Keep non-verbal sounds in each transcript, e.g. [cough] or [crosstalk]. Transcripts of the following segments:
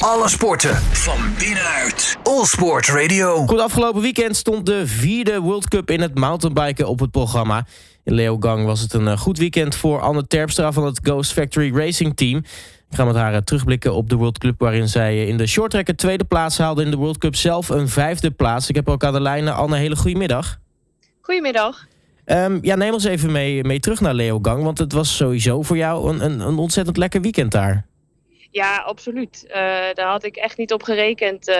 Alle sporten van binnenuit. All Sport Radio. Goed, afgelopen weekend stond de vierde World Cup in het mountainbiken op het programma. In Leogang was het een eh, goed weekend voor Anne Terpstra van het Ghost Factory Racing Team. Ik ga met haar eh, terugblikken op de World Cup... waarin zij eh, in de shorttrack een tweede plaats haalde... in de World Cup zelf een vijfde plaats. Ik heb ook aan de lijn. Anne, hele goede middag. Goedemiddag. Um, ja, neem ons even mee, mee terug naar Leogang... want het was sowieso voor jou een, een, een ontzettend lekker weekend daar. Ja, absoluut. Uh, daar had ik echt niet op gerekend. Uh,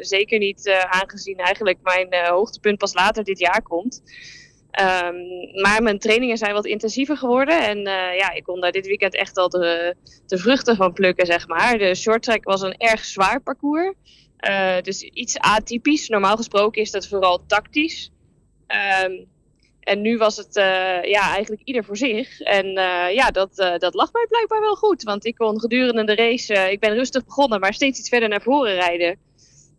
zeker niet uh, aangezien eigenlijk mijn hoogtepunt pas later dit jaar komt. Um, maar mijn trainingen zijn wat intensiever geworden. En ja, ik kon daar dit weekend echt al de, de vruchten van plukken, zeg maar. De short track was een erg zwaar parcours. dus iets atypisch. Normaal gesproken is dat vooral tactisch. Um, en nu was het uh, ja, eigenlijk ieder voor zich. En uh, ja, dat, uh, dat lag mij blijkbaar wel goed. Want ik kon gedurende de race, ik ben rustig begonnen, maar steeds iets verder naar voren rijden.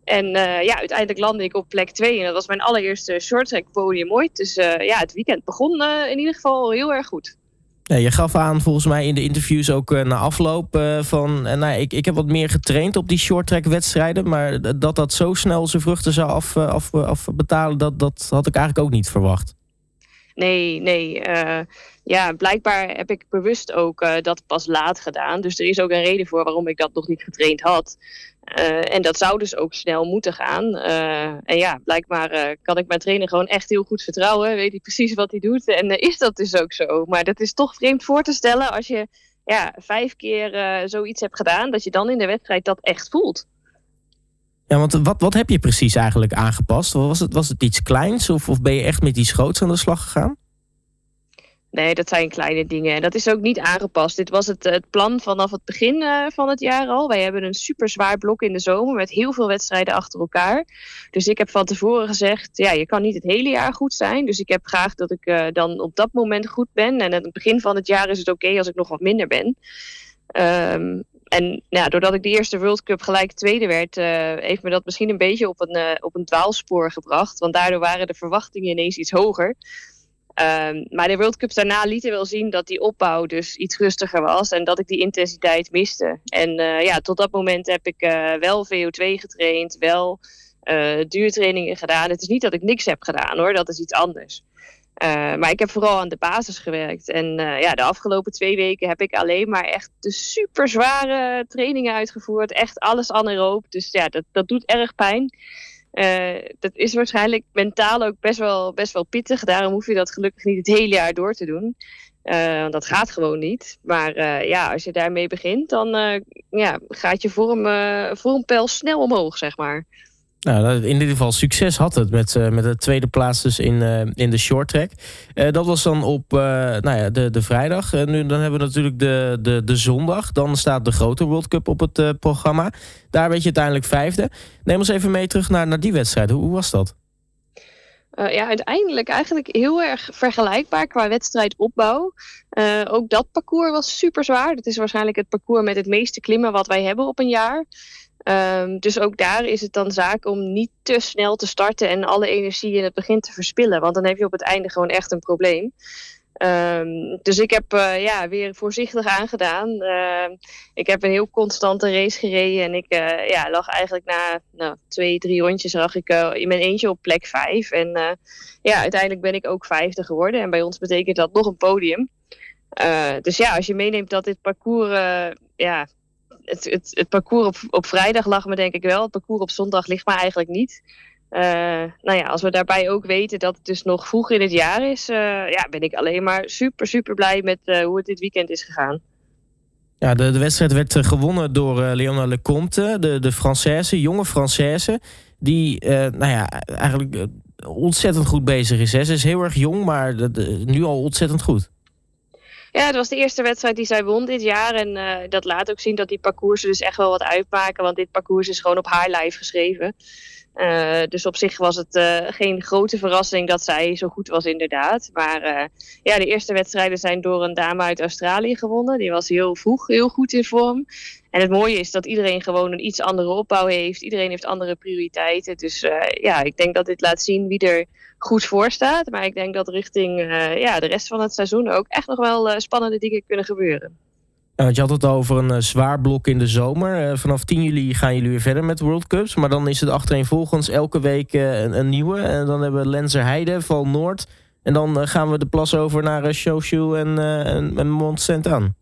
En ja, uiteindelijk landde ik op plek 2. En dat was mijn allereerste shorttrack podium ooit. Dus ja, het weekend begon in ieder geval heel erg goed. Je gaf aan volgens mij in de interviews ook na afloop van... nou, ik, ik heb wat meer getraind op die shorttrack wedstrijden... maar dat dat zo snel zijn vruchten zou af, af, afbetalen... Dat, dat had ik eigenlijk ook niet verwacht. Nee, nee. Uh, ja, blijkbaar heb ik bewust ook uh, dat pas laat gedaan. Dus er is ook een reden voor waarom ik dat nog niet getraind had. Uh, en dat zou dus ook snel moeten gaan. en ja, blijkbaar kan ik mijn trainer gewoon echt heel goed vertrouwen. Weet hij precies wat hij doet. En is dat dus ook zo. Maar dat is toch vreemd voor te stellen als je ja, vijf keer zoiets hebt gedaan. Dat je dan in de wedstrijd dat echt voelt. Ja, want wat, wat heb je precies eigenlijk aangepast? Was het, was het iets kleins of, of ben je echt met iets groots aan de slag gegaan? Nee, dat zijn kleine dingen. En dat is ook niet aangepast. Dit was het, het plan vanaf het begin uh, van het jaar al. Wij hebben een super zwaar blok in de zomer met heel veel wedstrijden achter elkaar. Dus ik heb van tevoren gezegd, ja, je kan niet het hele jaar goed zijn. Dus ik heb graag dat ik uh, dan op dat moment goed ben. En aan het begin van het jaar is het oké als ik nog wat minder ben. Um, en ja, doordat ik de eerste World Cup gelijk tweede werd, uh, heeft me dat misschien een beetje op een, uh, op een dwaalspoor gebracht. Want daardoor waren de verwachtingen ineens iets hoger. Um, maar de World Cups daarna lieten wel zien dat die opbouw dus iets rustiger was en dat ik die intensiteit miste. En uh, ja, tot dat moment heb ik wel VO2 getraind, wel duurtrainingen gedaan. Het is niet dat ik niks heb gedaan hoor, dat is iets anders. Uh, maar ik heb vooral aan de basis gewerkt. En uh, ja, de afgelopen twee weken heb ik alleen maar echt de super zware trainingen uitgevoerd. Echt alles anaeroop. Dus ja, dat, dat doet erg pijn. Uh, dat is waarschijnlijk mentaal ook best wel, best wel pittig. Daarom hoef je dat gelukkig niet het hele jaar door te doen. want dat gaat gewoon niet. Maar ja, als je daarmee begint, dan ja, gaat je vorm, vormpeil snel omhoog, zeg maar. Nou, in ieder geval succes had het met, uh, met de tweede plaats dus in, uh, in de short track. Uh, dat was dan op nou ja, de, de vrijdag. nu, dan hebben we natuurlijk de, de, de zondag. Dan staat de grote World Cup op het programma. Daar werd je uiteindelijk vijfde. Neem ons even mee terug naar, naar die wedstrijd. Hoe, hoe was dat? ja, uiteindelijk eigenlijk heel erg vergelijkbaar qua wedstrijdopbouw. ook dat parcours was super zwaar. Dat is waarschijnlijk het parcours met het meeste klimmen wat wij hebben op een jaar. Um, dus ook daar is het dan zaak om niet te snel te starten en alle energie in het begin te verspillen. Want dan heb je op het einde gewoon echt een probleem. Um, dus ik heb uh, ja, weer voorzichtig aangedaan. Uh, ik heb een heel constante race gereden. En ik uh, ja, lag eigenlijk na nou, twee, drie rondjes lag ik eh, in mijn eentje op plek vijf. En ja, uiteindelijk ben ik ook vijfde geworden. En bij ons betekent dat nog een podium. dus ja, als je meeneemt dat dit parcours ja, het, het, parcours op, op vrijdag lag me denk ik wel. Het parcours op zondag ligt me eigenlijk niet. Uh, nou ja, als we daarbij ook weten dat het dus nog vroeg in het jaar is, uh, ja, ben ik alleen maar super, super blij met uh, hoe het dit weekend is gegaan. Ja, de, de wedstrijd werd gewonnen door Leona Lecomte, de, de Française, jonge Française, die nou ja, eigenlijk ontzettend goed bezig is. Ze is heel erg jong, maar nu al ontzettend goed. Ja, het was de eerste wedstrijd die zij won dit jaar. En uh, dat laat ook zien dat die parcoursen dus echt wel wat uitmaken. Want dit parcours is gewoon op high life geschreven. Uh, dus op zich was het uh, geen grote verrassing dat zij zo goed was, inderdaad. Maar ja, de eerste wedstrijden zijn door een dame uit Australië gewonnen. Die was heel vroeg, heel goed in vorm. En het mooie is dat iedereen gewoon een iets andere opbouw heeft. Iedereen heeft andere prioriteiten. Dus ja, ik denk dat dit laat zien wie er goed voor staat. Maar ik denk dat richting ja, de rest van het seizoen ook echt nog wel spannende dingen kunnen gebeuren. Want je had het over een zwaar blok in de zomer. vanaf 10 juli gaan jullie weer verder met World Cups. Maar dan is het achtereenvolgens elke week een, een, nieuwe. En dan hebben we Lenzerheide, Val Noord. En dan gaan we de plas over naar uh, en, en, en Mont Saint-Anne.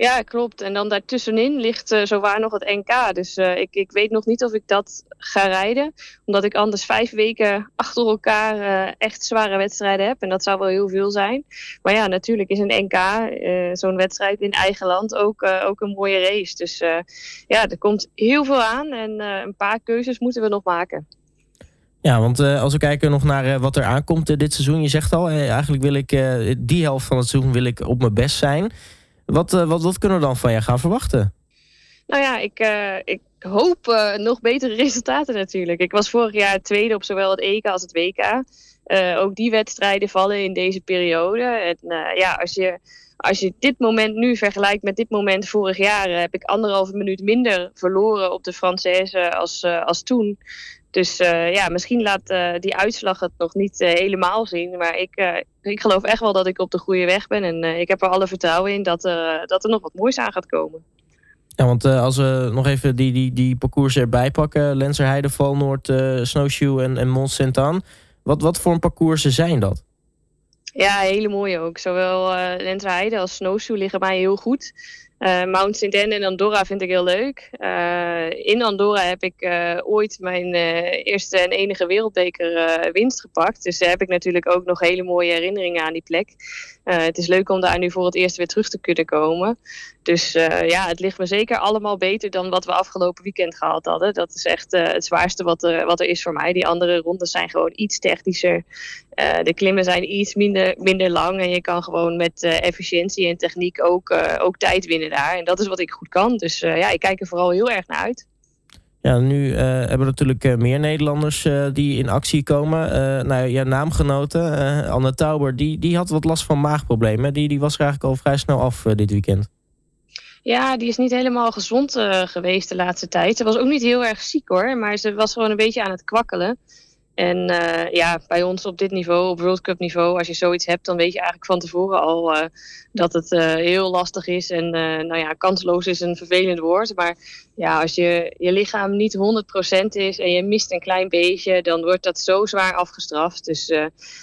Ja, klopt. En dan daartussenin ligt uh, zowaar nog het NK. Dus uh, ik, ik weet nog niet of ik dat ga rijden. Omdat ik anders vijf weken achter elkaar uh, echt zware wedstrijden heb. En dat zou wel heel veel zijn. Maar ja, natuurlijk is een NK, zo'n wedstrijd in eigen land, ook, ook een mooie race. Dus ja, er komt heel veel aan. En een paar keuzes moeten we nog maken. Ja, want als we kijken nog naar wat er aankomt dit seizoen. Je zegt al, eigenlijk wil ik die helft van het seizoen wil ik op mijn best zijn. Wat, uh, wat, wat kunnen we dan van je gaan verwachten? Nou ja, ik, uh, ik hoop uh, nog betere resultaten natuurlijk. Ik was vorig jaar tweede op zowel het EK als het WK. ook die wedstrijden vallen in deze periode. En ja, als je, als je dit moment nu vergelijkt met dit moment vorig jaar, heb ik anderhalve minuut minder verloren op de Française als, als toen. Dus uh, ja, misschien laat uh, die uitslag het nog niet uh, helemaal zien. Maar ik, ik geloof echt wel dat ik op de goede weg ben. En ik heb er alle vertrouwen in dat, er dat er nog wat moois aan gaat komen. Ja, want als we nog even die, die, die parcours erbij pakken. Lenzerheide, Valnoord, Snowshoe en, en Mont Saint-Anne. Wat, wat voor een parcours zijn dat? Ja, hele mooie ook. Zowel uh, Lenzerheide als Snowshoe liggen mij heel goed. Uh, Mount St. Anne en Andorra vind ik heel leuk. Uh, in Andorra heb ik uh, ooit mijn eerste en enige wereldbeker winst gepakt. Dus daar heb ik natuurlijk ook nog hele mooie herinneringen aan die plek. het is leuk om daar nu voor het eerst weer terug te kunnen komen. Dus ja, het ligt me zeker allemaal beter dan wat we afgelopen weekend gehad hadden. Dat is echt het zwaarste wat er, wat er is voor mij. Die andere rondes zijn gewoon iets technischer. de klimmen zijn iets minder, minder lang. En je kan gewoon met efficiëntie en techniek ook, ook tijd winnen daar. En dat is wat ik goed kan. Dus uh, ja, ik kijk er vooral heel erg naar uit. Ja, nu uh, hebben we natuurlijk uh, meer Nederlanders die in actie komen. nou, ja, naamgenoten, Anne Tauber, die, die had wat last van maagproblemen. Die, die was er eigenlijk al vrij snel af dit weekend. Ja, die is niet helemaal gezond geweest de laatste tijd. Ze was ook niet heel erg ziek hoor, maar ze was gewoon een beetje aan het kwakkelen. En uh, ja, bij ons op dit niveau, op World Cup niveau, als je zoiets hebt, dan weet je eigenlijk van tevoren al uh, dat het uh, heel lastig is. En nou ja, kansloos is een vervelend woord. Maar ja, als je, je lichaam niet 100% is en je mist een klein beetje, dan wordt dat zo zwaar afgestraft. Dus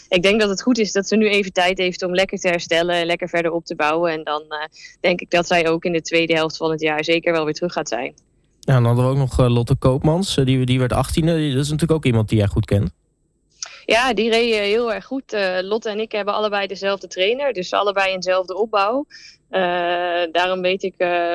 ik denk dat het goed is dat ze nu even tijd heeft om lekker te herstellen en lekker verder op te bouwen. En dan denk ik dat zij ook in de tweede helft van het jaar zeker wel weer terug gaat zijn. Ja, dan hadden we ook nog eh, Lotte Koopmans. Eh, die, die werd 18e. Dat is natuurlijk ook iemand die jij goed kent. Ja, die reed heel erg goed. Uh, Lotte en ik hebben allebei dezelfde trainer. Dus allebei eenzelfde opbouw. Daarom weet ik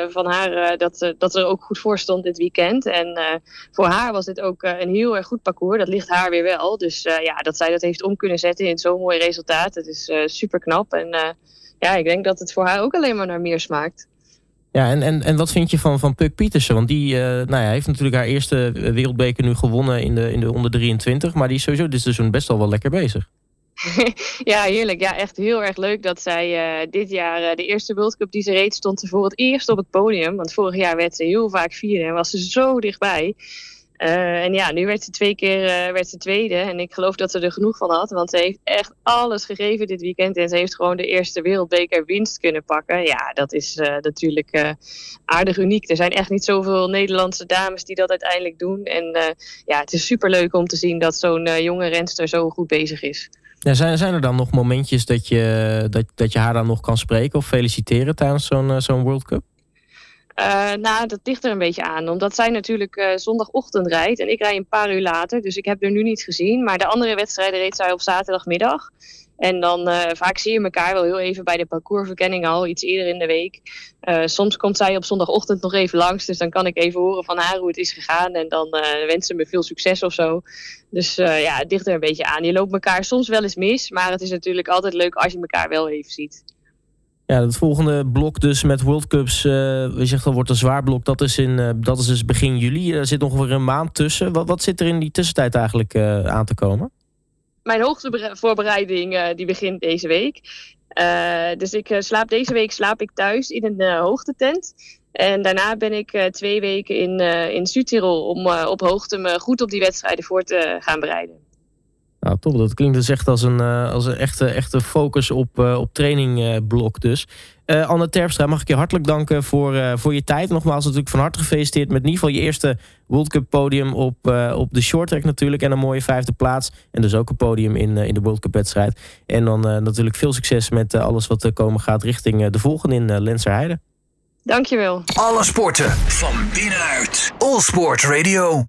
van haar dat, dat er ook goed voor stond dit weekend. En voor haar was dit ook een heel erg goed parcours. Dat ligt haar weer wel. Dus ja, dat zij dat heeft om kunnen zetten in zo'n mooi resultaat. Dat is super knap. En ja, ik denk dat het voor haar ook alleen maar naar meer smaakt. Ja, en, en, en wat vind je van, van Puk Pietersen? Want die uh, nou ja, heeft natuurlijk haar eerste wereldbeker nu gewonnen in de, in de onder 23. Maar die is sowieso dit seizoen best wel wel lekker bezig. [laughs] ja, heerlijk. Ja, echt heel erg leuk dat zij uh, dit jaar uh, de eerste World Cup die ze reed, stond voor het eerst op het podium. Want vorig jaar werd ze heel vaak vierde en was ze zo dichtbij. Uh, en ja, nu werd ze twee keer uh, werd ze tweede. En ik geloof dat ze er genoeg van had. Want ze heeft echt alles gegeven dit weekend. En ze heeft gewoon de eerste wereldbeker winst kunnen pakken. Ja, dat is uh, natuurlijk aardig uniek. Er zijn echt niet zoveel Nederlandse dames die dat uiteindelijk doen. En ja, het is super leuk om te zien dat zo'n jonge renster zo goed bezig is. Zijn, zijn er dan nog momentjes dat je, dat, dat je haar dan nog kan spreken of feliciteren tijdens zo'n zo'n World Cup? Uh, nou, dat ligt er een beetje aan. Omdat zij natuurlijk uh, zondagochtend rijdt en ik rij een paar uur later. Dus ik heb er nu niet gezien. Maar de andere wedstrijden reed zij op zaterdagmiddag. En dan uh, vaak zie je elkaar wel heel even bij de parcoursverkenning al, iets eerder in de week. soms komt zij op zondagochtend nog even langs. Dus dan kan ik even horen van haar hoe het is gegaan. En dan wensen ze me veel succes of zo. Dus ja, het er een beetje aan. Je loopt elkaar soms wel eens mis. Maar het is natuurlijk altijd leuk als je elkaar wel even ziet. Ja, het volgende blok dus met World Cups, uh, je zegt al wordt een zwaar blok, dat is, in, uh, dat is dus begin juli. Er zit ongeveer een maand tussen. Wat, wat zit er in die tussentijd eigenlijk uh, aan te komen? Mijn hoogtevoorbereiding die begint deze week. dus ik slaap deze week slaap ik thuis in een hoogtetent. En daarna ben ik twee weken in, in Südtirol om op hoogte me goed op die wedstrijden voor te gaan bereiden. Nou, top. Dat klinkt dus echt als een, uh, als een echte, echte focus op, uh, op trainingblok dus. Uh, Anne Terpstra, mag ik je hartelijk danken voor, uh, voor je tijd. Nogmaals natuurlijk van harte gefeliciteerd met in ieder geval je eerste World Cup podium op, uh, op de short track natuurlijk. En een mooie vijfde plaats. En dus ook een podium in, in de World Cup wedstrijd. En dan natuurlijk veel succes met alles wat er komen gaat richting de volgende in Lenzerheide. Dankjewel. Alle sporten van binnenuit. All Sport Radio.